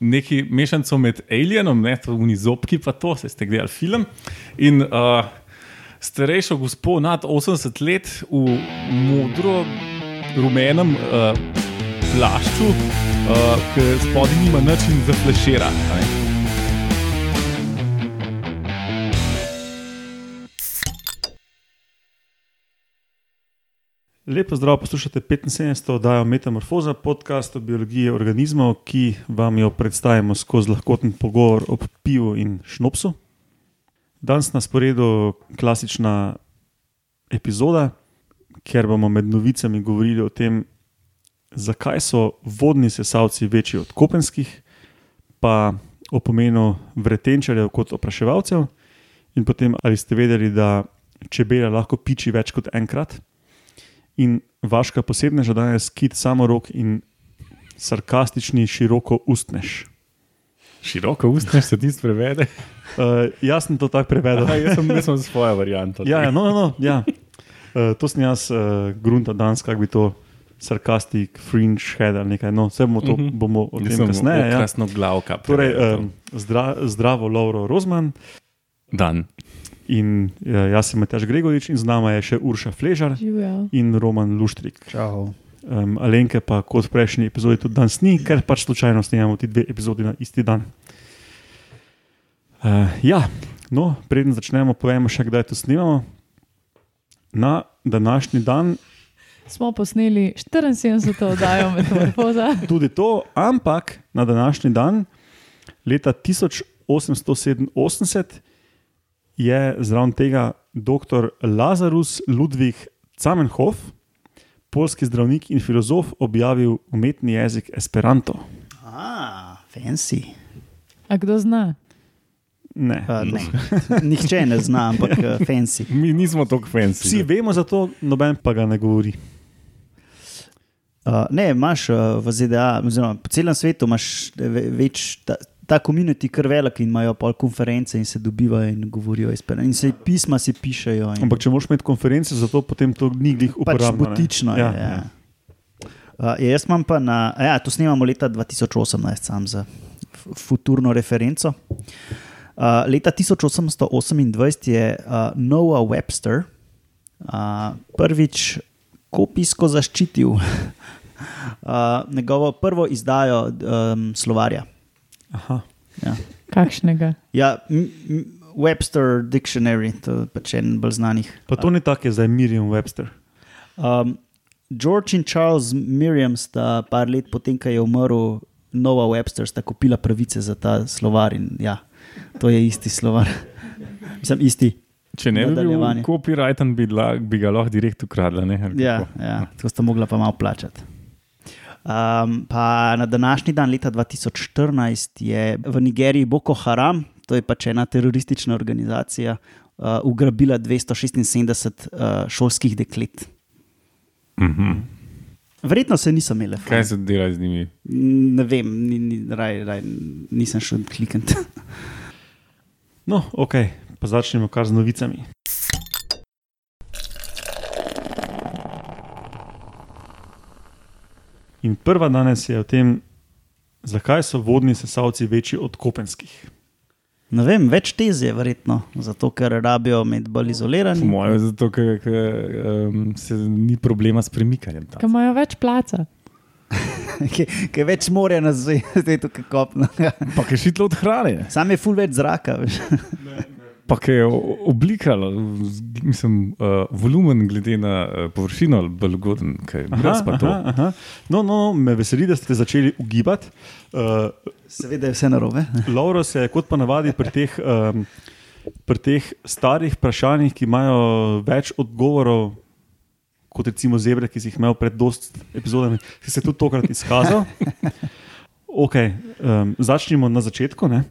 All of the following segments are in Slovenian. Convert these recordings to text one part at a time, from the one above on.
neki mešanico med Alienom, ne to unizopki, pa to, se ste gledali film. In uh, starejšo gospod nad 80 let v modro, rumenem uh, plašču, uh, ki spodaj nima nič in zaflešira. ne. Lepo zdrav, poslušate 75. oddajo Metamorfoza, podcast o biologiji organizmov, ki vam jo predstavimo skozi lahkoten pogovor ob pivu in šnopsu. Danes na sporedu klasična epizoda, kjer bomo med novicami govorili o tem, zakaj so vodni sesalci večji od kopenskih, pa o pomenu vretenčarjev kot opraševalcev, in potem ali ste vedeli, da čebela lahko piči več kot enkrat. In vaška posebna že danes kit samorok in sarkastični široko ustnež. Široko ustne se ti prevede. Uh, jaz sem to tako prevedel. Aha, jaz sem, jaz sem svojo varianto. Ja, ja, no, no, no, ja. Uh, to sem jaz, uh, grunta danes, kako bi to sarkastik, fringe head ali nekaj. No, vse bomo, to, Mhm. bomo o tem kasneje. Ja. Krasno glavka. Torej, um, zdra, zdravo, Lauro Rozman Dan. In uh, jaz sem Matjaš Gregorič in z nama je še Urša Fležar Živijo. in Roman Luštrik. Čau. Um, Alenke pa kot v prejšnji epizodi tudi danes ni, ker pač slučajno snemamo ti dve epizodi na isti dan. Uh, ja, no, preden začnemo, povemo še, kdaj to snemamo. Na današnji dan Smo posneli 74. oddajo Metamorfoza. tudi to, ampak na današnji dan, leta 1887, je zraven tega dr. Lazarus Ludwig Zamenhof, polski zdravnik in filozof, objavil umetni jezik Esperanto. Ah, fancy. A kdo zna? Ne. Uh, ne. Nihče ne zna, ampak fancy. Mi nismo tako fancy. Vsi vemo za to, noben pa ga ne govori. Uh, ne, imaš uh, v ZDA, oziroma po celem svetu imaš ve- več. Ta, Ta komunity kar velik in imajo pol konference in se dobivajo in govorijo. esperanto. In se pisma si pišejo. In, Ampak če moraš imeti konference, zato potem to ni glih pač uporabno. butično je. Ja, Ja, ja. Uh, jaz imam pa na. Ja, to snemamo leta 2018, sam za futurno referenco. Uh, leta 1828 je uh, Noah Webster uh, prvič kopijsko zaščitil uh, njegovo prvo izdajo um, slovarja. Aha. Ja. Kakšnega? Ja, Webster Dictionary, to je pač en bolj znanih. Pa to ni tako, zdaj Miriam Webster. Um, George in Charles Miriam sta par let potem, ko je umrl Nova Webster, sta kupila pravice za ta slovar. In, ja, to je isti slovar. Mislim, isti. Če ne bi bil copyrighten, bi, bi ga lahko direkt ukradla. Ne? Ali Ja, kako? ja, to sta mogla pa malo plačati. Um, pa na današnji dan, leta 2014, je v Nigeriji Boko Haram, to je pač ena teroristična organizacija, uh, ugrabila 276 uh, šolskih deklet. Mhm. Verjetno se niso imele. fajn. Kaj se dela z njimi? Ne vem, ni, ni, raj, raj, nisem šel klikati. No, ok, pa začnemo kar z novicami. In prva danes je o tem, zakaj so vodni sesalci večji od kopenskih. Ne vem, več tez je verjetno, zato ker rabijo med bolj Po izolirani. mojem, zato ker ker, um, se ni problema s premikanjem. Ki imajo več placa. Ki je več morja na svetu, kot kopno. Pa ki je šitlo od hrane, Sam je full več zraka. Pa ki je o- oblika, z- mislim, uh, volumen glede na uh, površino bolj ugoden, kaj je brez pa to. aha, aha. No, no, me veseli, da ste začeli ugibati. Uh, Seveda je vse narobe. Lauro se je kot pa navadi pri teh, um, pri teh starih vprašanjih, ki imajo več odgovorov, kot recimo zebre, ki si jih imel pred dost epizodami, si se tudi tokrat izkazal. Okay, um, začnimo na začetku. ne.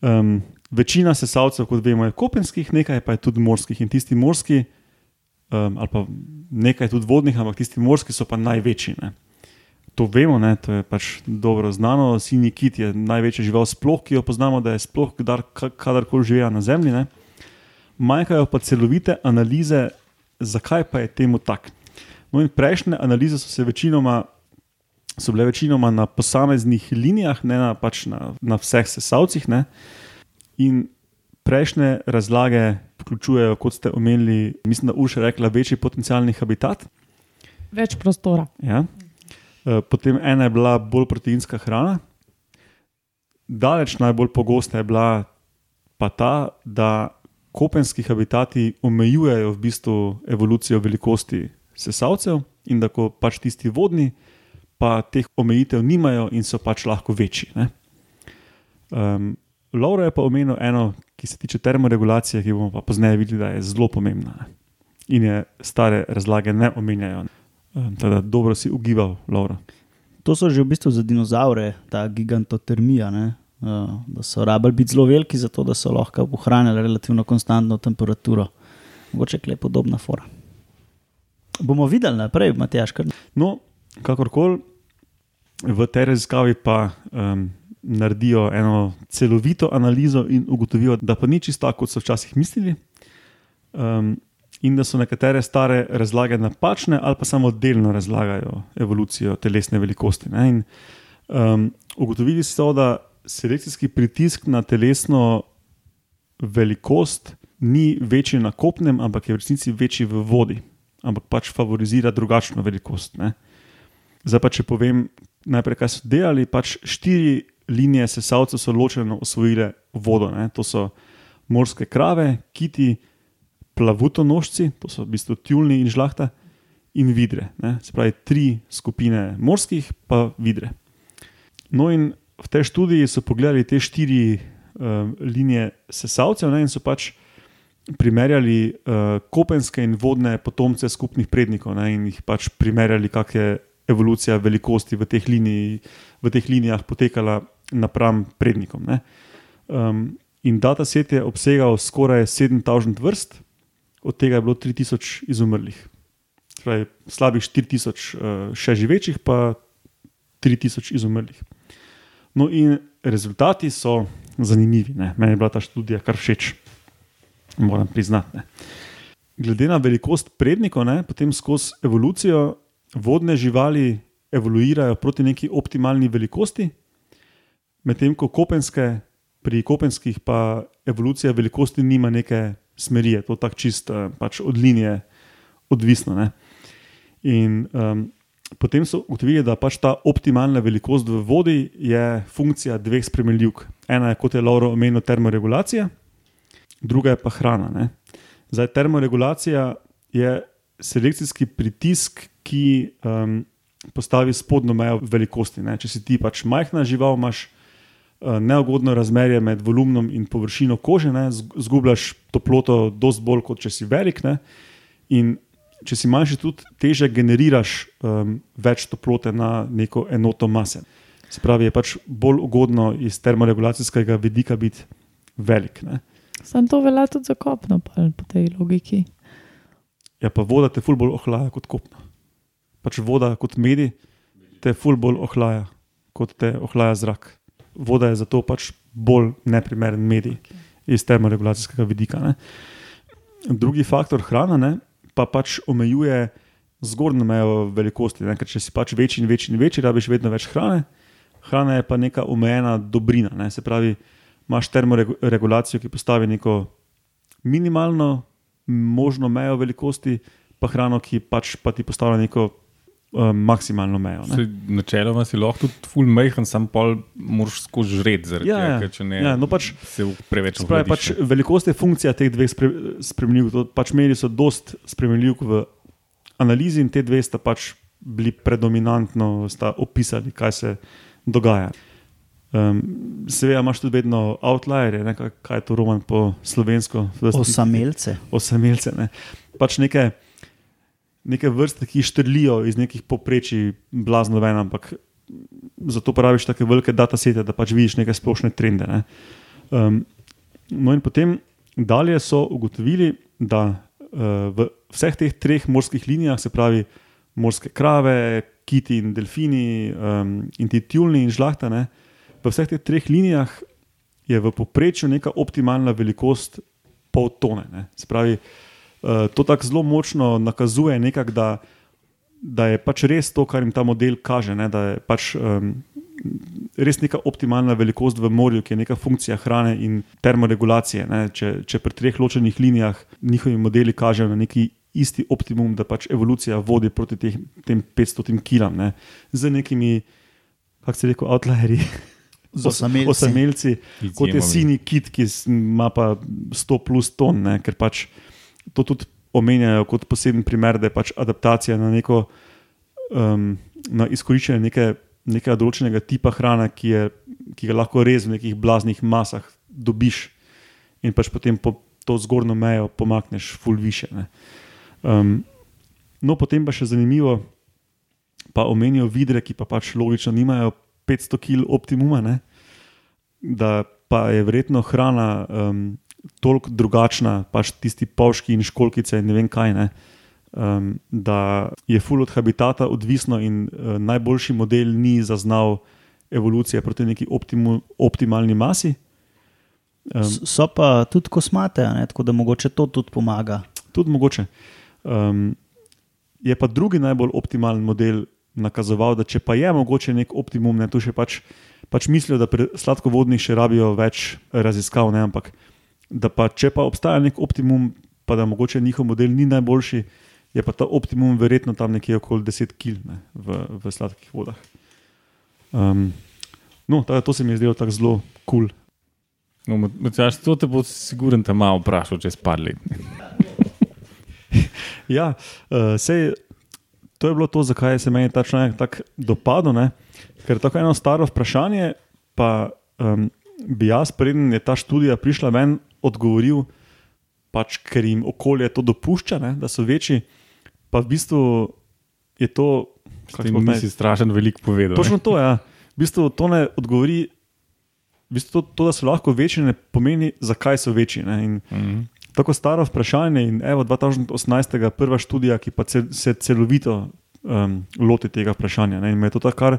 Um, večina sesalcev, kot vemo, je kopenskih, nekaj pa je tudi morskih. In tisti morski, um, ali pa nekaj tudi vodnih, ampak tisti morski so pa največji. Ne. To vemo, ne, to je pač dobro znano. Sinji kit je največja žival sploh, ki jo poznamo, da je sploh kdar, ka- kadarkoli živela na Zemlji. Ne. Manjkajo pa celovite analize, zakaj pa je temu tako. No in prejšnje analize so se večinoma so bile večinoma na posameznih linijah, ne na, pač na, na vseh sesalcih. Ne. In prejšnje razlage vključujejo, kot ste omenili, mislim, da Urša rekla, večji potencialni habitat. Več prostora. Ja. Eh, Potem ena je bila bolj proteinska hrana. Daleč najbolj pogosta je bila pa ta, da kopenski habitati omejujejo v bistvu evolucijo velikosti sesalcev, in da ko pač tisti vodni, pa teh omejitev nimajo in so pač lahko večji. ne. Um, Laura je pa omenil eno, ki se tiče termoregulacije, ki bomo pa pozneje videli, da je zelo pomembna. Ne. In je stare razlage ne omenjajo. Um, teda dobro si ugival, Laura. To so že v bistvu za dinozaure, ta gigantotermija. Ne? Uh, da so rabili biti zelo veliki, zato da so lahko ohranjali relativno konstantno temperaturo. Mogoče je podobna fora. Bomo videli naprej, Matjaš, kar No, kakorkoli, v tej raziskavi pa um, naredijo eno celovito analizo in ugotovijo, da pa ni čisto tako, kot so včasih mislili, um, in da so nekatere stare razlage napačne ali pa samo delno razlagajo evolucijo telesne velikosti. Ne? In, um, ugotovili so, da selekcijski pritisk na telesno velikost ni večji na kopnem, ampak je v resnici večji v vodi, ampak pač favorizira drugačno velikost. Ne? Zdaj pa, če povem najprej, kaj so delali, pač štiri linije sesalcev so ločeno osvojile vodo. Ne? To so morske krave, kiti, plavutonožci, to so v bistvu tjulni in žlahta, in vidre. Ne? Se pravi, tri skupine morskih, pa vidre. No, in v tej študiji so pogledali te štiri uh, linije sesalcev ne? in so pač primerjali uh, kopenske in vodne potomce skupnih prednikov ne? in jih pač primerjali, kakšna je evolucija velikosti v teh, liniji, v teh linijah potekala napram prednikom. ne. Um, in dataset je obsegal skoraj 7000 vrst, od tega je bilo 3000 izumrlih. Pravi, slabih 4000 uh, še živečih, pa 3000 izumrlih. No, in rezultati so zanimivi. Ne. Meni je bila ta študija kar všeč, moram priznati. Ne. Glede na velikost prednikov, ne, potem skozi evolucijo vodne živali evoluirajo proti neki optimalni velikosti, medtem ko kopenske, pri kopenskih pa evolucija velikosti nima neke smeri, je to tako čist eh, pač od linije odvisno. Ne. In um, potem so ugotovili, da pač ta optimalna velikost v vodi je funkcija dveh spremenljivk. Ena je, kot je Lauro omenil, termoregulacija, druga je pa hrana. Ne. Zdaj, termoregulacija je selekcijski pritisk, ki um, postavi spodnjo mejo velikosti. Ne. Če si ti pač majhna žival, imaš neugodno razmerje med volumnom in površino kože, ne, zgubljaš toploto, dosti bolj kot če si velik. Ne. In če si manjši, tudi teže generiraš um, več toplote na neko enoto mase. Se pravi, je pač bolj ugodno iz termoregulacijskega vidika biti velik. Ne. Sam to velja tudi za kopno, pol po tej logiki. Ja, pa voda te ful bolj ohlaja kot kopno. Pač voda kot medij te ful bolj ohlaja kot te ohlaja zrak. Voda je zato pač bolj neprimeren medij iz termoregulacijskega vidika. Ne. Drugi faktor hrana ne, pa pač omejuje zgornjo mejo velikosti. Ne, ker če si pač večji in večji in večji, rabiš vedno več hrane. Hrana je pa neka omejena dobrina. Ne. Se pravi, imaš termoregulacijo, ki postavi neko minimalno možno mejo velikosti, pa hrano, ki pač pa ti postavlja neko um, maksimalno mejo. Načeloma si lahko tudi full majhen, sam pol moraš skozi žred, zaradi Ja, tega, ja. ker če ne Ja, no pač, se preveč se pravi, pač velikost je funkcija teh dveh spre, spremenljivk. Pač imeli so dost spremenljivk v analizi in te dve sta pač bili predominantno opisali, kaj se dogaja. Um, Seveda imaš tudi vedno outlierje, kaj, kaj je to roman po slovensko. osamelce. osamelce. Ne. Pač neke, neke vrste, ki štrlijo iz nekih poprečij, blazno ven, ampak zato praviš tako velike datasete, da pač vidiš neke splošne trende. Ne. Um, no, in potem dalje so ugotovili, da uh, v vseh teh treh morskih linijah, se pravi morske krave, kiti in delfini, um, in ti tjulni in žlahta, ne, v vseh teh treh linijah je v povprečju neka optimalna velikost pol tone. Ne. Se pravi, uh, to tako zelo močno nakazuje, nekak, da da je pač res to, kar jim ta model kaže, ne, da je pač um, res neka optimalna velikost v morju, ki je neka funkcija hrane in termoregulacije. Ne, če, če pri treh ločenih linijah njihovi modeli kažejo na neki isti optimum, da pač evolucija vodi proti teh, tem 500 kilam, ne, z nekimi, kako se reče, outlierji. Z osamelci. osamelci kot je sini kit, ki ima pa 100 plus ton, ne, ker pač to tudi omenjajo kot poseben primer, da je pač adaptacija na neko um, na izkoriščanje neke, nekega določenega tipa hrane, ki, je, ki ga lahko res v nekih blaznih masah dobiš in pač potem po to zgornjo mejo pomakneš ful više. ne. Um, no, potem pa še zanimivo, pa omenijo vidre, ki pa pač logično nimajo 500 kg optimuma, ne? da pa je verjetno hrana um, toliko drugačna, pač tisti pavški in školkice in ne vem kaj. Ne? Um, da je full od habitata odvisno, in uh, najboljši model ni zaznal evolucije proti neki optimu, optimalni masi. Um, So pa tudi kosmate, ne, tako da mogoče to tudi pomaga. tudi mogoče. Um, je pa drugi najbolj optimalen model nakazoval, da če pa je mogoče nek optimum, ne, tu še pač, pač mislijo, da pri sladkovodnih še rabijo več raziskav, ne, ampak da pa če pa obstaja nek optimum, pa da mogoče njihov model ni najboljši, je pa ta optimum verjetno tam nekje okoli 10 kg ne, v, v sladkih vodah. Um, no, da to se mi je zdelo tako zelo kul. Cool. No, Matjaž, to te bo siguren tam malo vprašal čez par let. Ja, uh, sej, to je bilo to, zakaj se meni ta članek tako dopadel. Ne? Ker je tako eno staro vprašanje, pa um, bi jaz, preden je ta študija prišla ven, odgovoril, pač, ker jim okolje to dopušča, ne? da so večji. Pa v bistvu je to. nisi strašen veliko povedal. Točno to je. Ja. V bistvu to ne odgovori. V bistvu to, to, da so lahko večji, ne pomeni, zakaj so večji. In Mhm. Tako staro vprašanje in evo 2018. prva študija, ki pa cel, se celovito um, loti tega vprašanja. Ne? In me je to tako kar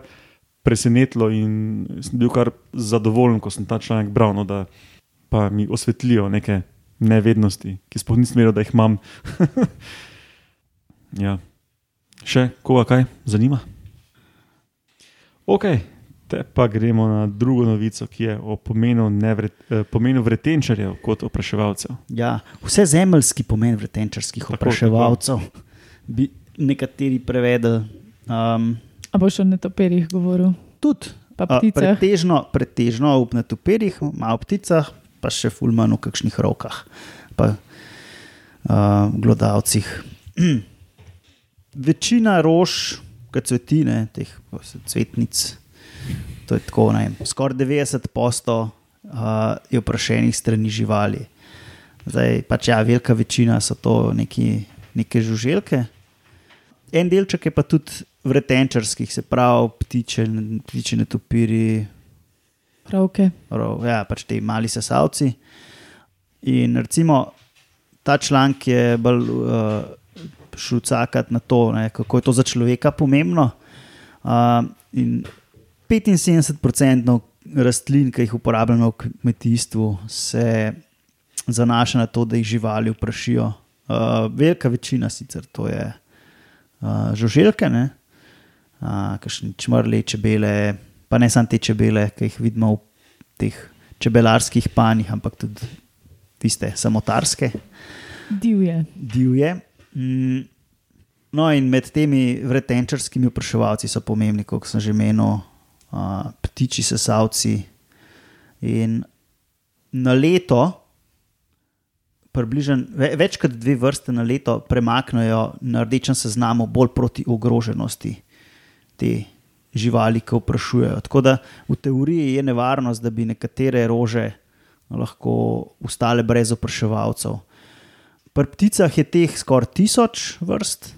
presenetilo in sem bil kar zadovoljen, ko sem ta članek bral, no, da pa mi osvetlijo neke nevednosti, ki sploh nisem vedel, da jih imam. ja. Še koga kaj zanima? Ok, te pa gremo na drugo novico, ki je o pomenu, nevret, eh, pomenu vretenčarjev kot opraševalcev. Ja, vse zemeljski pomen vretenčarskih Tako, opraševalcev bi nekateri prevedli. Um, A boš o netopirjih govoril? tudi Pa a, pticah? pretežno, pretežno v netopirjih, malo pticah, pa še fulmano v kakšnih rokah, pa uh, glodavcih. Večina rož, kot cvetine, teh cvetnic, to je tako, ne, skoraj 90 posto uh, je vprašenih strani živali. Zdaj, pač ja, velika večina so to neki, neke žuželke. En delček je pa tudi vretenčarskih, se pravi, ptiče, ptiče netopiri, Pravke. Prav, ja, pač ti mali sesalci. In recimo ta članek je bolj uh, šel cakat na to, ne, kako je to za človeka pomembno. Uh, in 75% rastlin, ki jih uporabljamo v kmetijstvu, se zanaša na to, da jih živali vprašijo. Uh, velika večina sicer to je uh, žuželke, ne, uh, kakšne črle, čebele, pa ne samo te čebele, ki jih vidimo v teh čebelarskih panjih, ampak tudi tiste samotarske, Divje. divje. Mm, No, in med temi vretenčarskimi vpraševalci so pomembni, kot sem že menil, uh, ptiči sesalci. In na leto, približen, ve, več kot dve vrste na leto, premaknejo na rdečem seznamu bolj proti ogroženosti te živali, ki vprašujejo. Tako da v teoriji je nevarnost, da bi nekatere rože lahko ostale brez opraševalcev. Pri pticah je teh skoraj tisoč vrst.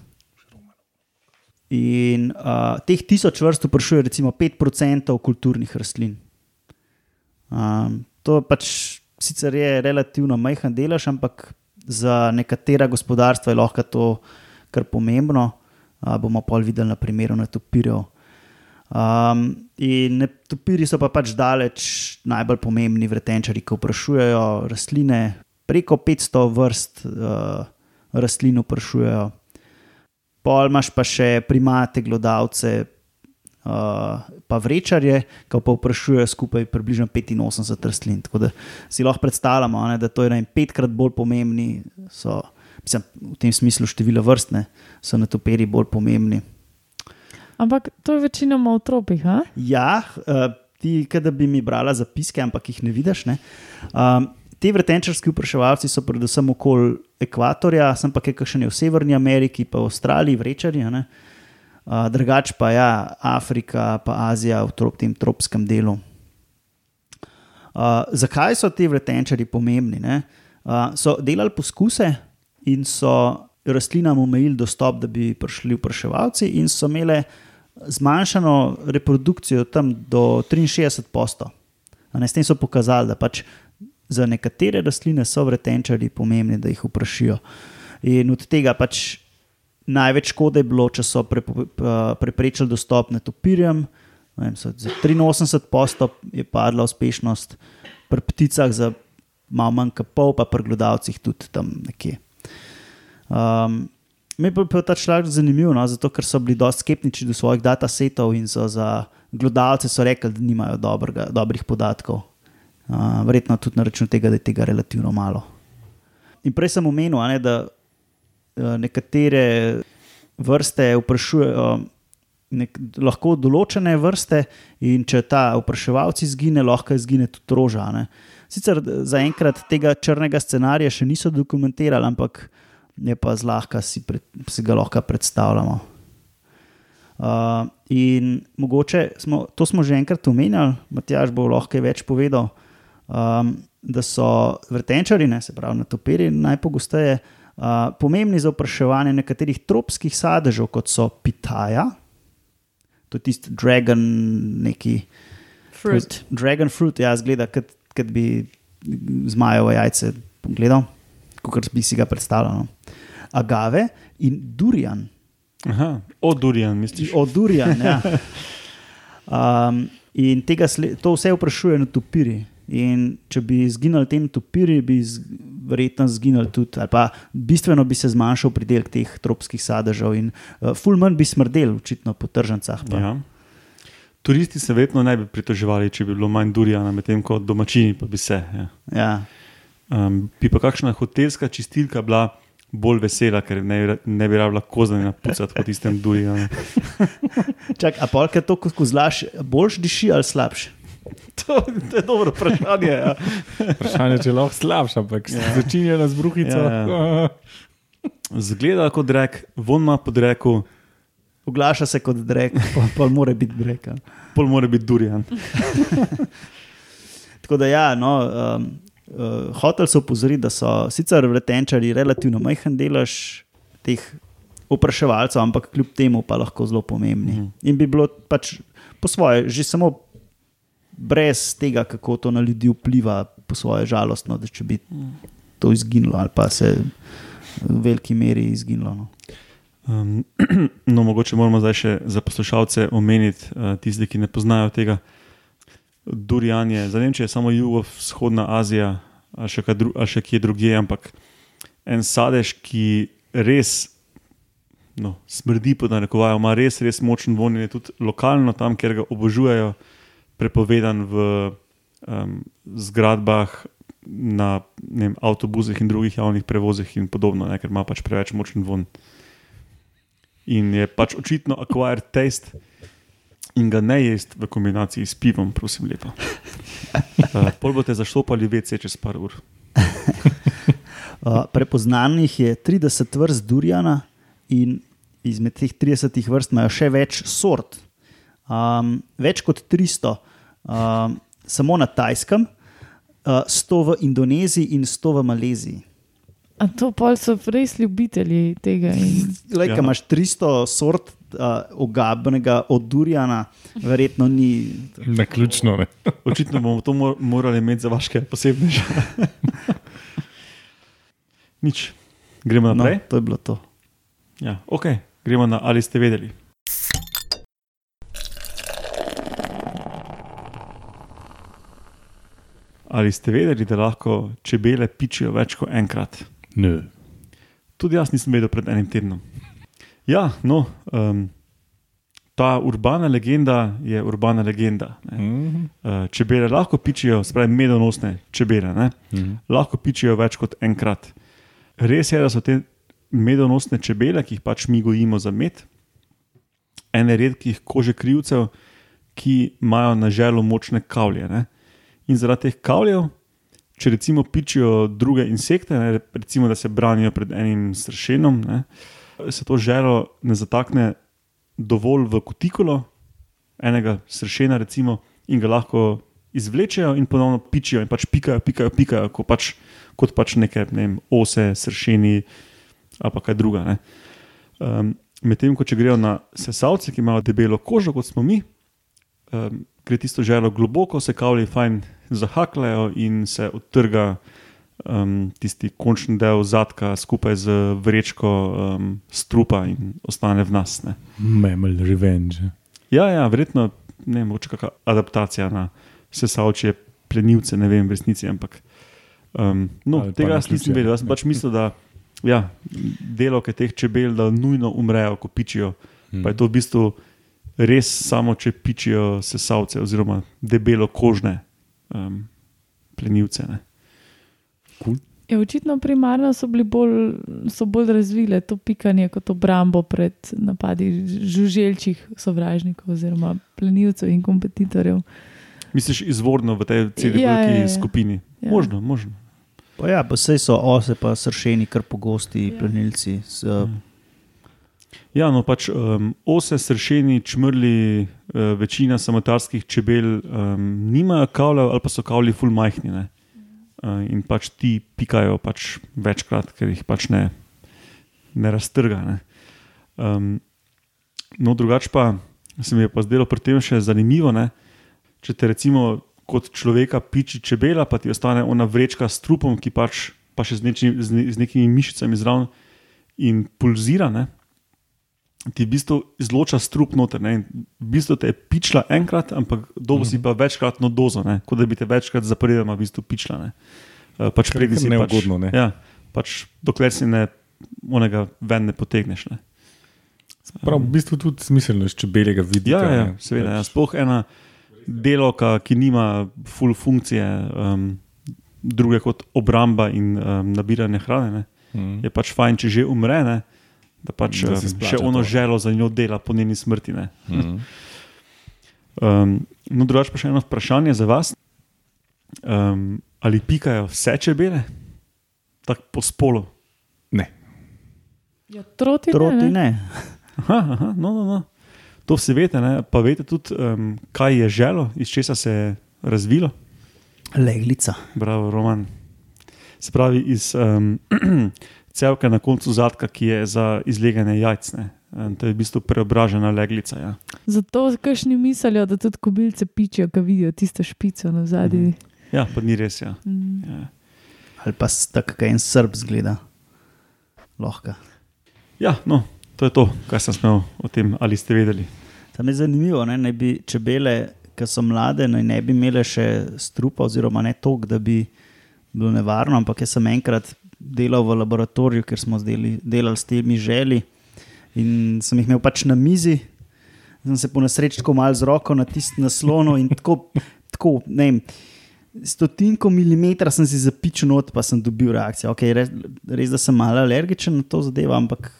In uh, teh tisoč vrst vprašuje recimo 5% kulturnih rastlin. Um, to pač sicer je relativno majhen delež, ampak za nekatera gospodarstva je lahko to kar pomembno. Uh, bomo pol videli na primeru netopirjev. Um, in netopiri so pa pač daleč najbolj pomembni vretenčari, ki vprašujejo rastline. Preko 500 vrst uh, rastlin vprašujejo. pol imaš pa še primate, glodavce, uh, pa vrečarje, ki pa vprašujejo skupaj približno 85 rastlin. Tako da si lahko predstavljamo, ne, da to je ne, petkrat bolj pomembni, so, mislim, v tem smislu število vrstne, so netoperi bolj pomembni. Ampak to je večinoma v tropih. A? Ja, uh, ti, da bi mi brala zapiske, ampak jih ne vidiš. Ne? Um, ti vrtenčarski vpraševalci so predvsem okoli ekvatorja, sem pa kaj še ne v Severni Ameriki, pa v Avstraliji, vrečari. Uh, drugač pa ja, Afrika, pa Azija v trop, tem tropskem delu. Uh, zakaj so ti vrtenčari pomembni? Uh, so delali poskuse in so rastlinam omejili dostop, da bi prišli vpraševalci, in so imeli zmanjšano reprodukcijo tam do 63 posto. S tem so pokazali, da pač za nekatere rastline so vretenčari pomembni, da jih vprašijo. In od tega pač največ škode je bilo, če so pre, preprečili dostop netopirjem. Vem, za 83 posto je padla uspešnost, pri pticah za malo manj kot pol, pa pri gledalcih tudi tam nekje. Um, Mi je bil ta človek zanimiv, no, zato ker so bili dosti skeptični do svojih datasetov in so za gledalce rekli, da nimajo dobrega, dobrih podatkov. Uh, verjetno tudi na račun tega, da je tega relativno malo. In prej sem omenil, ne, da uh, nekatere vrste vprašujejo. Nek, lahko določene vrste, in če ta vpraševalec izgine, lahko izgine tudi roža. Ne. Sicer zaenkrat tega črnega scenarija še niso dokumentirali, ampak uh, je pa zlahka si, pred, si ga lahko predstavljamo. Uh, in mogoče smo, to smo že enkrat omenjali, Matjaž bo lahko več povedal, um, da so vrtenčari, ne, se pravi, na toperi najpogosteje uh, pomembni za vpraševanje nekaterih tropskih sadežev, kot so pitaja, to je tisti dragon, neki Fruit. Dragon fruit, ja, zgleda, kot bi zmajevo jajce pogledal kot bi si ga predstavljal. No. Agave in durian. Aha, od durian, misliš? Od durian, ja. Um, in tega, to vse vprašuje na topiri. In če bi izginili te topiri, bi verjetno izginili tudi, ali pa bistveno bi se zmanjšal pridelek teh tropskih sadežev, in uh, fulmen bi smrdel, očitno po tržnicah. Ja. Turisti se vedno ne bi pritoževali, če bi bilo manj durijana, medtem ko domačini pa bi se. Ja. Ja. Um, bi pa kakšna hotelska čistilka bila bolj vesela, ker ne, ne bi rabila kozanja napucati po tistem duju. Čak, a polk je to, ko zlaš, boljš diši ali slabš? To, to je dobro vprašanje. Ja. Vprašanje je, če lahko slabš, ampak ja. začenja z bruhico. Ja, ja. Zgleda kot rek, von ima pod reko. Oglaša se kot drek, pa, pa mora biti drek. Pol mora biti durjan. Tako da ja, no. Um, uh, hotel so opozoriti, da so sicer vretenčari relativno majhen delež teh vpraševalcev, ampak kljub temu pa lahko zelo pomembni. Mm. In bi bilo pač po svoje, že samo brez tega, kako to na ljudi vpliva, po svoje žalostno, da če bi to izginilo ali pa se v veliki meri izginilo. No. Um, no, mogoče moramo zdaj še za poslušalce omeniti, uh, tiste, ki ne poznajo tega. Durian je, za Nemčijo je samo jugovzhodna Azija, ali še, dru, ali še kje drugje, ampak en sadež, ki res no, smrdi, po narekovajo, ima res, res močen vonj, je tudi lokalno tam, kjer ga obožujejo, prepovedan v um, zgradbah, na vem, avtobusih in drugih javnih prevozih in podobno, ne, ker ima pač preveč močen vonj. In je pač očitno acquired taste in ga ne jesti v kombinaciji s pivom, prosim, lepo. Uh, pol boste zašlopali vece čez par ur. uh, prepoznanih je 30 vrst Durjana in izmed teh 30 vrst imajo še več sort. Um, več kot 300, um, samo na Tajskem, uh, 100 v Indoneziji in 100 v Maleziji. A to pa so res ljubitelji tega. In... Lej, ja. Imáš 300 sort uh, ogabnega od Durjana, verjetno ni. Na ključno. Ne. Očitno bomo to mor morali imeti za vaše posebne žene. Nič, gremo No, naprej. to je bilo to. Ja, ok, gremo na ali ste vedeli. Ali ste vedeli, da lahko čebele pičijo več kot enkrat? Ne. Tudi jaz nisem vedel pred enim tednom. Ja, no, um, ta urbana legenda je urbana legenda. ne. Mhm. Uh, čebele lahko pičijo, spravi medonosne čebele, ne? Mhm. lahko pičijo več kot enkrat. Res je, da so te medonosne čebele, ki jih pač mi gojimo za med, ene redkih kože krivcev, ki imajo na želu močne kavlje. Ne? In zaradi teh kavljev, če recimo pičijo druge insekte, ne? recimo da se branijo pred enim sršenom, ne? Se to želo ne zatakne dovolj v kutikulo enega sršena, recimo, in ga lahko izvlečejo in ponovno pičijo in pač pikajo, pikajo, pikajo kot pač, kot pač neke ne vem, ose, sršeni ali kaj druga. ne. Um, Medtem ko če grejo na sesalce, ki imajo debelo kožo, kot smo mi, um, gre tisto želo globoko, se kavlji fajn zahakljajo in se odtrga um, tisti končni del zadka skupaj z vrečko um, strupa in ostane v nas. Ne. Memel revenge. Ja, ja, verjetno ne mogoče kakšna adaptacija na sesalčje plenilce, ne vem, v resnici, ampak um, no, Ali tega jaz nisem vedel. Jaz sem pač mislil, da ja, delovke teh čebel, da nujno umrejo, ko pičijo. Hmm. Pa je to v bistvu res samo, če pičijo sesalce oziroma debelo kožne um, plenilce. Ne. Ja, očitno primarno so, bili bolj, so bolj razvile to pikanje kot obrambo pred napadi žuželjčih sovražnikov oziroma plenilcev in kompetitorjev. Misliš izvorno v tej celi Ja, veliki ja, ja. skupini? Ja. Možno, možno. Pa ja, pa sej so ose, pa sršeni, kar pogosti Ja. plenilci. S, Ja, no pač um, ose, sršeni, čmrli, uh, večina samotarskih čebel um, nimajo kavljev ali pa so kavlji ful majhni. Ne? Uh, in pač ti pikajo pač večkrat, ker jih pač ne, ne raztrga. Ne? Um, no, drugače pa se mi je pa zdelo pri tem še zanimivo, ne? če te recimo kot človeka piči čebela, pa ti ostane ona vrečka s trupom, ki pač pa še z, nečim, z, ne, z nekimi mišicami zraven in pulzira. Ne? Ti v bistvu izloča strup noter. Ne? in V bistvu te je pičla enkrat, ampak dobo si pa večkratno dozo, ne? kot da bi te večkrat zaporedoma v bistvu pičla. Ne? Eh, Pač kar si neugodno, ne? pač, ja, pač dokler si ne, onega ven ne potegneš. Ne? Prav, v bistvu tudi smiselno iz čebeljega vidika. Ja, ja, ne. seveda. Ja. Pač- Sploh ena delovka, ki nima full funkcije, um, druge kot obramba in um, nabiranje hrane, ne? Mhm. je pač fajn, če že umre, ne? Da pač Da um, še ono to. želo za njo dela po njeni smrti. Ne? Mhm. Um, no, drugače pa še eno vprašanje za vas. Um, ali pikajo vse čebele, tako po spolu? Ne. Ja, troti, Troti ne, ne? ne. Aha, aha, no, no, no. To vse veste, ne? pa veste tudi, um, kaj je želo, iz česa se je razvilo. Leglica. Bravo, Roman. Se pravi, iz um, celke na koncu zadka, ki je za izleganje jajc. Ne? To je v bistvu preobražena leglica. Ja. Zato kašni mislijo, da tudi kobilce pičijo, ko vidijo tisto špico na zadnji. ja, pa ni res. Ja. Mm. Ja. Ali pa tako, kaj en srb zgleda. Lahko. ja, no, to je to, kar sem smel o tem, ali ste vedeli. Tam je zanimivo, ne, naj bi čebele, ki so mlade, naj ne bi imele še strupa, oziroma ne toliko, da bi bilo nevarno. Ampak jaz sem enkrat delal v laboratoriju, ker smo zdeli, delali s temi želi in sem jih imel pač na mizi. Sem se po nesreči tako malo z roko na slono in tako, tako ne vem. Stotinko milimetra sem si zapičil not, pa sem dobil reakcijo. Okay, res, res, da sem malo alergičen na to zadevo, ampak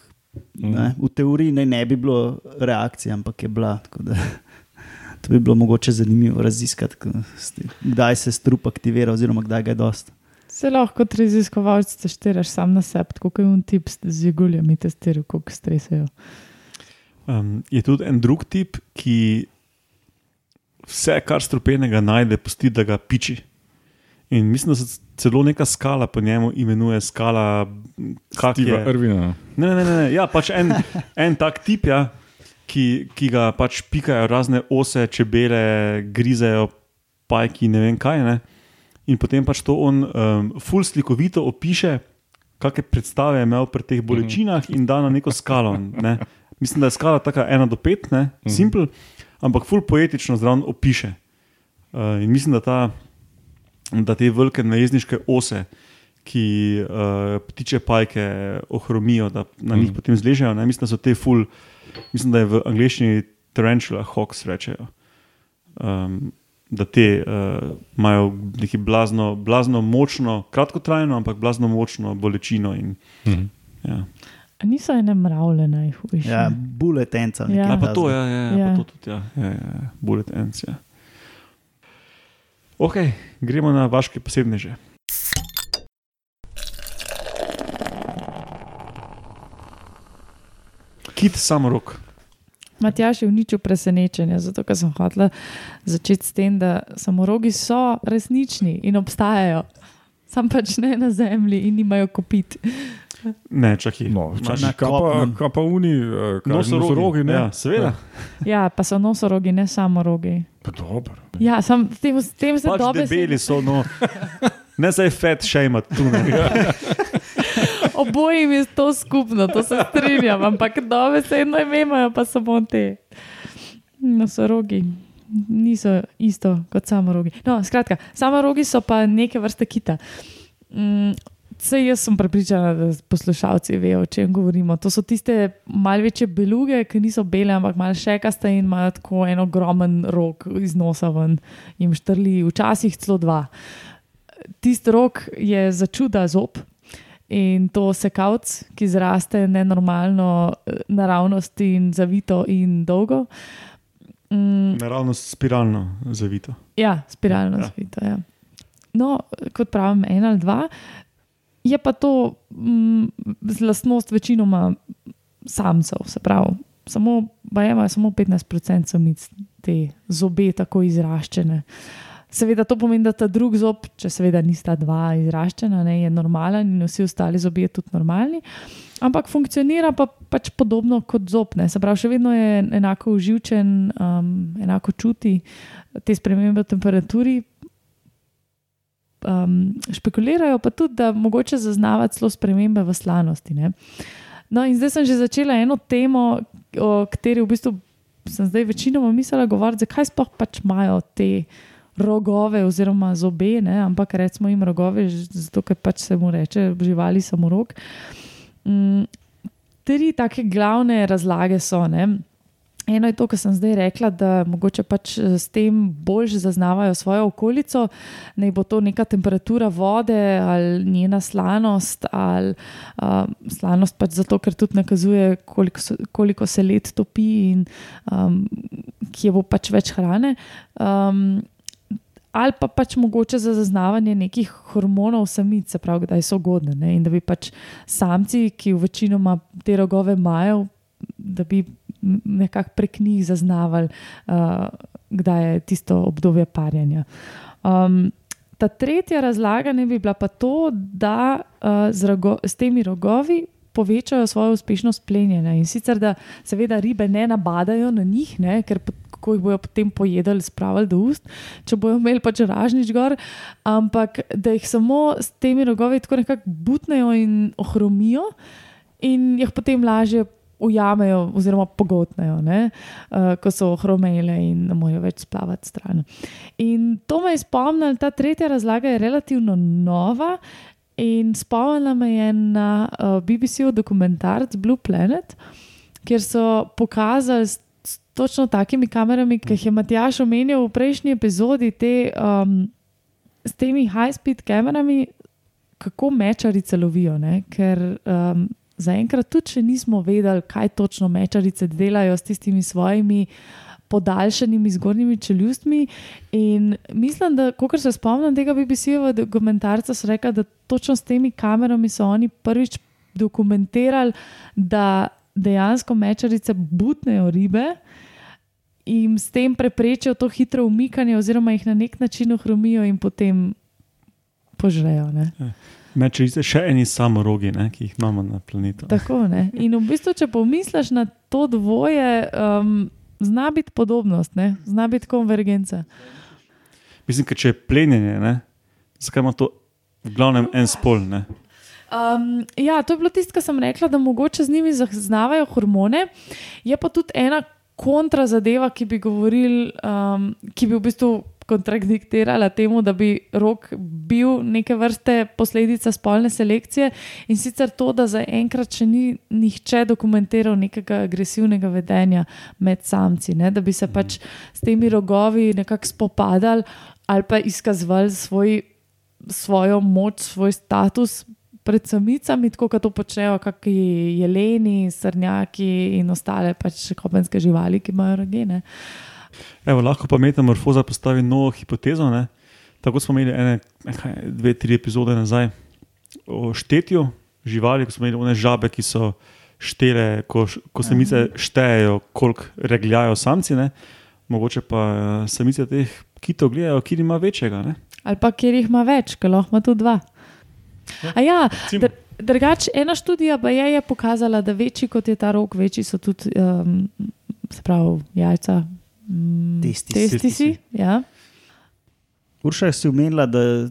ne, v teoriji naj ne bi bilo reakcije, ampak je bila. Da, to bi bilo mogoče zanimivo raziskati, kdaj se strup aktivira, oziroma kdaj ga je dost. Se lahko kot raziskovalec teštiraš sam na sebi, kot je un tip z jeguljami testiral, koliko stresajo. Um, je tudi en drug tip, ki vse, kar strupenega najde, pusti, da ga piči. In mislim, da se celo neka skala po njemu imenuje skala. kak Steva je- Irvina. Ne, ne, ne, ne. Ja, pač en, en tak tip, ja, ki, ki ga pač pikajo razne ose, čebele, grizejo, pajki, ne vem kaj. Ne? In potem pač to on um, ful slikovito opiše, kakšne predstave je imel pri teh bolečinah in da na neko skalo. Ne? Mislim, da je skala tako 1 do 5, ne, simpel, ampak ful poetično zraven opiše. Uh, in mislim, da, ta, da te velike najezdniške ose, ki uh, ptiče pajke ohromijo, da na njih Mm. potem zležejo. Ne? Mislim, da so te ful, mislim, da je v angleščini tarantula hawks rečejo. Um, da te uh, imajo neki blazno, blazno močno, kratkotrajno, ampak blazno močno bolečino. In, Mhm. ja. A Niso ene mravlje najhujše. Ja, bullet ends. ali Ja. nekaj A, pa to, ja, ja, ja, Ja. Pa to tudi, ja, ja, ja, ja. bullet ends. Ja. Ok, gremo na vaše posebneže. Kit samorok. Matjaš je uničil presenečenje, zato ker sem hotel začeti s tem, da samorogi so resnični in obstajajo, sam pač ne na zemlji in nimajo kopit. Ne, čakaj. No, čakaj, kaj pa, kopnem. kaj pa uni, eh, kaj Nosorogi, nosorogi, ne? Ja, seveda. Ja, pa so nosorogi, ne samorogi. Pa dobro. Ja, sam s tem, s tem se Pač dobe. debeli so, no. Ne zdaj fat shame, tu ne. Obojim je to skupno, to se strinjam, ampak dobe se eno ime imajo, pa samo te. Nosorogi. Niso isto kot samorogi. No, skratka, samorogi so pa neke vrste kita. Mm, Sej jaz sem prepričana, da poslušalci vejo, o čem govorimo. To so tiste malce večje beluge, ki niso bele, ampak malo šekaste in imajo tako en ogromen rok iz nosa ven, jim štrli, včasih celo dva. Tisti rok je za čuda zob in to sekavc, ki zraste nenormalno, eh, naravnost in zavito in dolgo. Mm, Naravno spiralno zavito. Ja, spiralno Ja. zvito. Ja. No, kot pravim, en ali dva. Je pa to mm, lastnost večinoma samcev, se pravi, samo, imajo samo 15% samic te zobe tako izraščene. Seveda to pomeni, da ta drugi zob, če seveda nista dva izraščena, ne, je normalen in vsi ostali zobje tudi normalni, ampak funkcionira pa pač podobno kot zob. Ne. Se pravi, še vedno je enako uživčen, um, enako čuti te spremembe v temperaturi. Um, špekulirajo pa tudi, da mogoče zaznava celo spremembe v slanosti. Ne. No, in zdaj sem že začela eno temo, o kateri v bistvu sem zdaj večinoma mislila govoriti, zakaj sploh pač imajo te rogove oziroma zobe, ne, ampak recimo jim rogove, zato ker pač se mu reče živali samorok. Mm, tri take glavne razlage so. Ne. Eno je to, kar sem zdaj rekla, da mogoče pač eh, s tem bolj zaznavajo svojo okolico, naj bo to neka temperatura vode ali njena slanost, ali uh, slanost pač zato, ker tudi nakazuje, koliko, so, koliko se let topi in um, kje bo pač več hrane. Um, ali pa pač mogoče za zaznavanje nekih hormonov samic, se pravi, da so godne. Ne? In da bi pač samci, ki v večinoma te rogove imajo, da bi nekako prek njih zaznavali, uh, kdaj je tisto obdobje parjanja. Um, ta tretja razlaga ne bi bila pa to, da uh, z, rogo, s temi rogovi. Povečajo svojo uspešnost plenjenja in sicer, da seveda ribe ne nabadajo na njih, ne, ker kako jih bojo potem pojedli, spravili do ust, če bojo imeli pač ražnič gor, ampak da jih samo s temi rogovi tako nekako butnejo in ohromijo in jih potem lažje ujamejo oziroma pogotnejo, ne, uh, ko so ohromele in ne morejo več splavati stran. In to me je spomnilo, ta tretja razlaga je relativno nova. In spomnila me je na uh, BBC-ov dokumentarc Blue Planet, kjer so pokazali s, točno takimi kamerami, ki jih je Matjaš omenil v prejšnji epizodi, te, um, s temi high-speed kamerami, kako mečarice lovijo. Ne? Ker um, zaenkrat tudi še nismo vedeli, kaj točno mečarice delajo s tistimi svojimi podaljšanimi zgornjimi čeljustmi. In mislim, da, ko se spomnim tega BBC-jeva dokumentarca, so rekli, da točno s temi kamerami so oni prvič dokumentirali, da dejansko mečarice butnejo ribe. In s tem preprečijo to hitro umikanje, oziroma jih na nek način ohromijo in potem požrejo. Ne? Mečerice, še eni samorogi, ne, ki jih imamo na planetu. Tako, ne? in v bistvu, če pomisliš na to dvoje, um, zna biti podobnost, ne? zna biti konvergenca. Mislim, ker če je plenjenje, ne, zakaj ima to v glavnem en spol? Ne? Um, ja, to je bilo tisto, kar sem rekla, da mogoče z njimi zaznavajo hormone. Je pa tudi ena kontra zadeva, ki bi govorili, um, ki bi v bistvu kontradiktirala temu, da bi rok bil neke vrste posledica spolne selekcije. In sicer to, da zaenkrat še ni nihče dokumentiral nekega agresivnega vedenja med samci, ne? da bi se pač s temi rogovi nekako spopadali ali pa izkazovali svoj, svojo moč, svoj status. Pred samicami, tako kot to počnejo, kot jeleni, srnjaki in ostale pač kopenske živali, ki imajo rogene. Evo, lahko pa metamorfoza postavi novo hipotezo. Ne? Tako smo imeli ene, nekaj, dve, tri epizode nazaj o štetju živali, ko smo imeli one žabe, ki so štele, ko, ko samice štejejo, koliko regljajo samci. Ne? Mogoče pa eh, samice teh kitov gledajo, kjer ima večjega. Ne? Ali pa kjer jih ima več, ker lahko ima tudi dva. Ja, ja, dr drugač, ena študija je, je pokazala, da večji kot je ta rok, večji so tudi um, pravi, jajca, Mm, testi. Testi si. Ja. Urša si umenila, da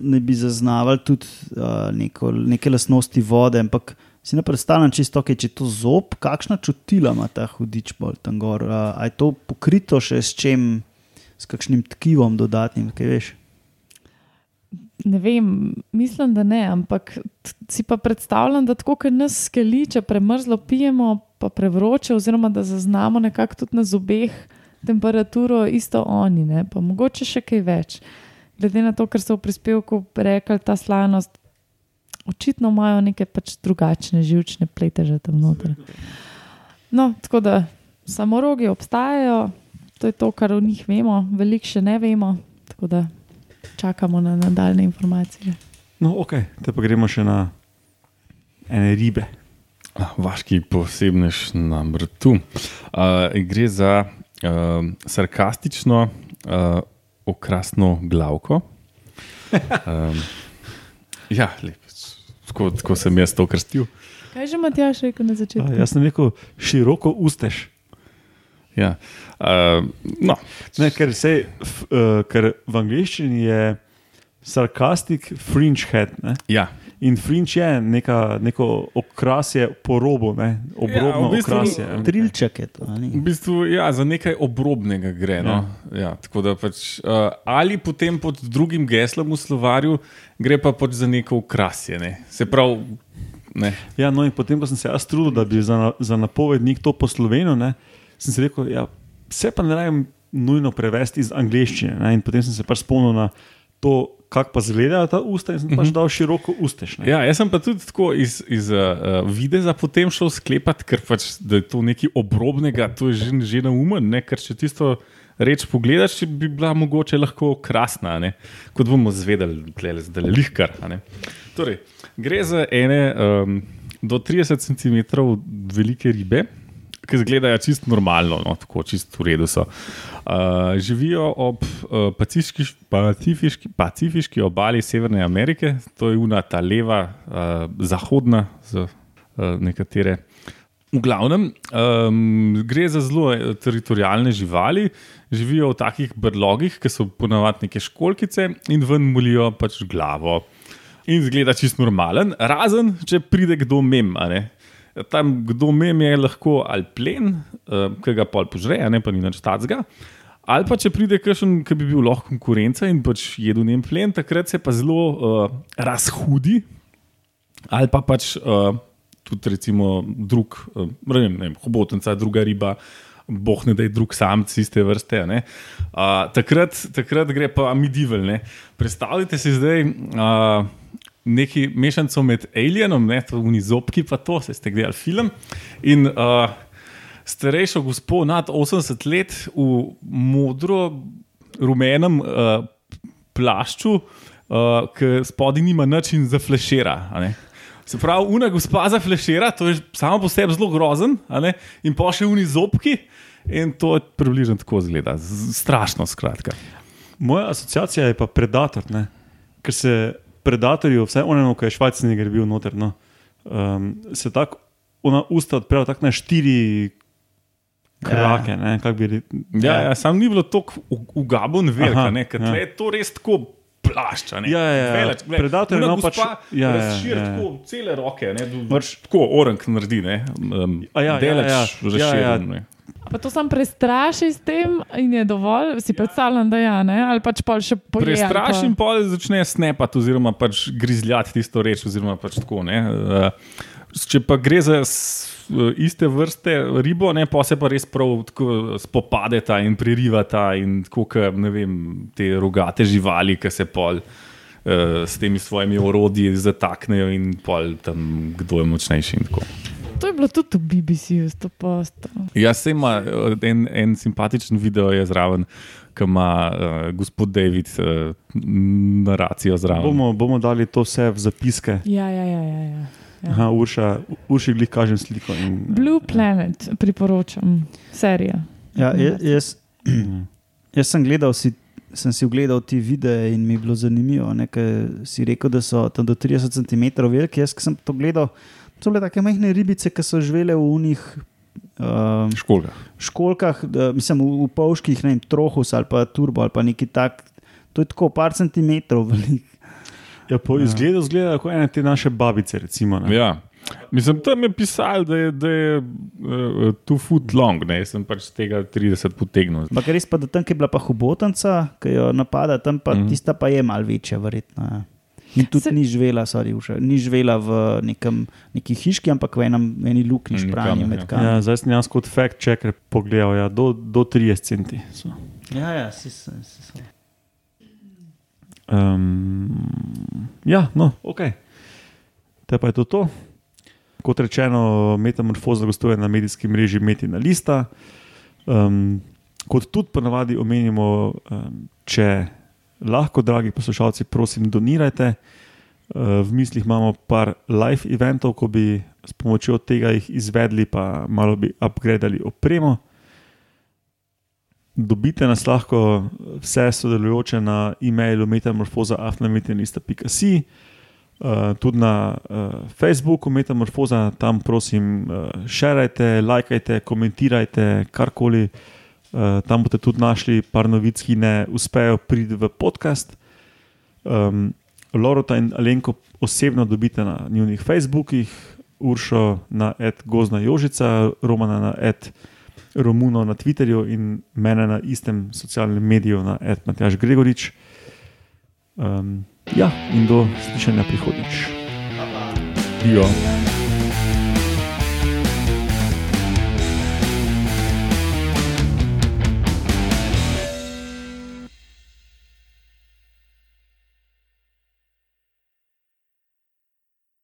ne bi zaznavali tudi uh, neko, neke lastnosti vode, ampak si ne predstavljam čisto, če je to zob, kakšna čutila ima ta hudič bolj tam gor. Uh, je to pokrito še s čem, s kakšnim tkivom dodatnim, kaj veš? Ne vem, mislim, da ne, ampak si pa predstavljam, da tako, ker nas skeli, če premrzlo pijemo, pa prevroče, oziroma da zaznamo nekako tudi na zobeh temperaturo, isto oni, ne? pa mogoče še kaj več. Glede na to, kar so v prispevku rekli, ta slanost, očitno imajo neke pač drugačne živčne plete že tam noter. No, tako da samo rogi obstajajo, to je to, kar o njih vemo, veliko še ne vemo, tako da čakamo na nadaljne informacije. No, ok, te pa gremo še na ene ribe. Vaški posebnež na vrtu. Uh, gre za uh, sarkastično, uh, okrasno glavko. Um, ja, tako, tako sem jaz to krstil. Kaj že Matjaš rekel na začetku? A, jaz sem rekel, široko usteš. Ja. Uh, no. ne, ker, sej, f, uh, ker v angleščini je sarkastik fringe head. Ne? Ja. In fringe je neka, neko okrasje po robu, ne? obrobno ja, v bistvu, okrasje. Trilček je to. V bistvu, ja, za nekaj obrobnega gre. No? Ja. Ja, pač, uh, ali potem pod drugim geslom v slovarju gre pa pač za neko okrasje. Ne? Se pravi. Ja, no, in potem, ko sem se jaz trudil, da bi za, za napovednik to poslovenil, sem si rekel, ja, se pa ne rajem nujno prevesti iz angleščine. Ne? In potem sem se pač spomnil na to kako pa izgledajo ta usta, in sem pač mhm. dal široko ustešne. Ja, jaz sem pa tudi tako iz, iz uh, videza potem šel sklepati, ker pač, da je to nekaj obrobnega, to je že, že na umen, ne? ker če tisto reč pogledaš, bi bila mogoče lahko krasna, ne? kot bomo zvedeli, da je lihkar. Torej, gre za ene um, do 30 cm velike ribe ki izgledajo čisto normalno, no, tako čisto v redu so. Uh, živijo ob uh, pacifiški, pacifiški, pacifiški obali Severne Amerike, to je una ta leva, uh, zahodna, za uh, nekatere. V glavnem, um, gre za zelo teritorijalne živali, živijo v takih brlogih, ki so ponavadi neke školkice in ven mulijo pač glavo. In zgleda čisto normalen, razen če pride kdo mem, tam kdo mem je lahko ali plen, uh, ki ga pol požre, ne pa ni več tacga. Ali pa če pride kakšen, ki bi bil lahko konkurenca in pač jedo njen plen, takrat se pa zelo uh, razhudi. Ali pa pač uh, tudi recimo drug, uh, ne vem, hobotnica, druga riba. Boh ne da je drug samc iste vrste. Uh, takrat, takrat gre pa medieval. Predstavljajte si zdaj, uh, neki mešanico med Alienom, ne to unizopki, pa to, se ste gledali film. In uh, starejšo gospod nad 80 let v modro-rumenem uh, plašču, uh, ki spodaj nima način za flešera. Se pravi, una gospa za flešera, to je samo po sebi zelo grozen, in pa še unizopki. In to je približno tako zgleda, strašno skratka. Moja asociacija je pa predator, ne? ker se predatorju, vse ono, ki je švajcarski, bil noter. No, um, se tako, ona usta odprejo tako na štiri. Krake, ja. Ja, ja, sam ni bilo tako ugabno, velika. Ja. Je to res tako plašč. a ne. Ja, ja, ja. Velik, glej, Predator ima pač- ja, ja, razširi ja, ja. tako cele roke, ne, do, Pač- tako orank naredi, ne. Um, ja, ja, daleč ja. razširjen, Ja, ja. Pa to sam prestraši s tem in je dovolj, si predstavljam, da ja, ne? ali pač pol še poje. pa- Prestrašim, pa začne snepati, oziroma pač grizljati tisto reč, oziroma pač tako. Ne. Uh, če pa gre za s- iste vrste ribo, ne, pa se pa res prav spopadeta in pririvata, in tako, ne vem, te rogate živali, ki se pol. Uh, s temi svojimi orodji zataknejo, in pol tam, kdo je močnejši. in tako. To je bilo tudi v BBC-ju, sto posto. Jaz sem ima eh, en, en simpatičen video je zraven, ki ima uh, gospod David uh, naracijo zraven. Bomo, bomo dali to vse v zapiske. Ja, ja, ja. ja, ja. ja. Aha, Urša, Urši glih kažem sliko. In, Blue Planet, priporočam, serija. Ja, jaz, jaz, sem gledal, si, sem si ogledal ti videe in mi je bilo zanimivo. ne, ker Si rekel, da so tam do 30 cm veliki. Jaz, sem to gledal, so bile tako majhne ribice, ki so živele v unih. Um, Školga. školkah, da, mislim, v, v polških, ne vem, trohus ali pa turbo ali pa neki tak. To je tako par centimetrov velik. ja, po izgledu zgleda kot ene te naše babice. Recimo, ne. Ja. Mislim, tam je pisal, da je, da je uh, two foot long, ne? Jaz sem pač z tega 30 potegnil. Ampak res pa, da tam, je bila pa hobotnica, ki jo napada, tam pa Mhm. mm. tista pa je mal večja, verjetno. Ja. In tudi Se- ni živela, sorry, uša, ni živela v nekem, neki hiški, ampak v enem, eni luknji špranji med ja. kamni. Ja, zdaj sem jaz kot fact checker pogledal, ja, do, do 30 centi. so. Ja, ja, si, si. Um, ja, no, ok. Te pa je to to. Kot rečeno, metamorfoza gostuje na medijski mreži Metina Lista. Um, kot tudi ponavadi omenimo, um, če lahko, dragi poslušalci, prosim, donirajte. Uh, v mislih imamo par live eventov, ko bi s pomočjo tega jih izvedli, pa malo bi upgradili opremo. Dobite nas lahko vse sodelujoče na e-mailu metamorfoza.afnametinista.si, uh, tudi na uh, Facebooku Metamorfoza, tam prosim, šerajte, lajkajte, komentirajte, karkoli. Uh, tam boste tudi našli par novic, ki ne uspejo priti v podcast. Um, Lorota in Alenko osebno dobite na njihovih Facebookih, Uršo na et Gozna Jožica, Romana na et Romuno na Twitterju in mene na istem socialnem mediju na et Matjaš Gregorič. Um, ja, in do slišanja prihodnjič. Dio.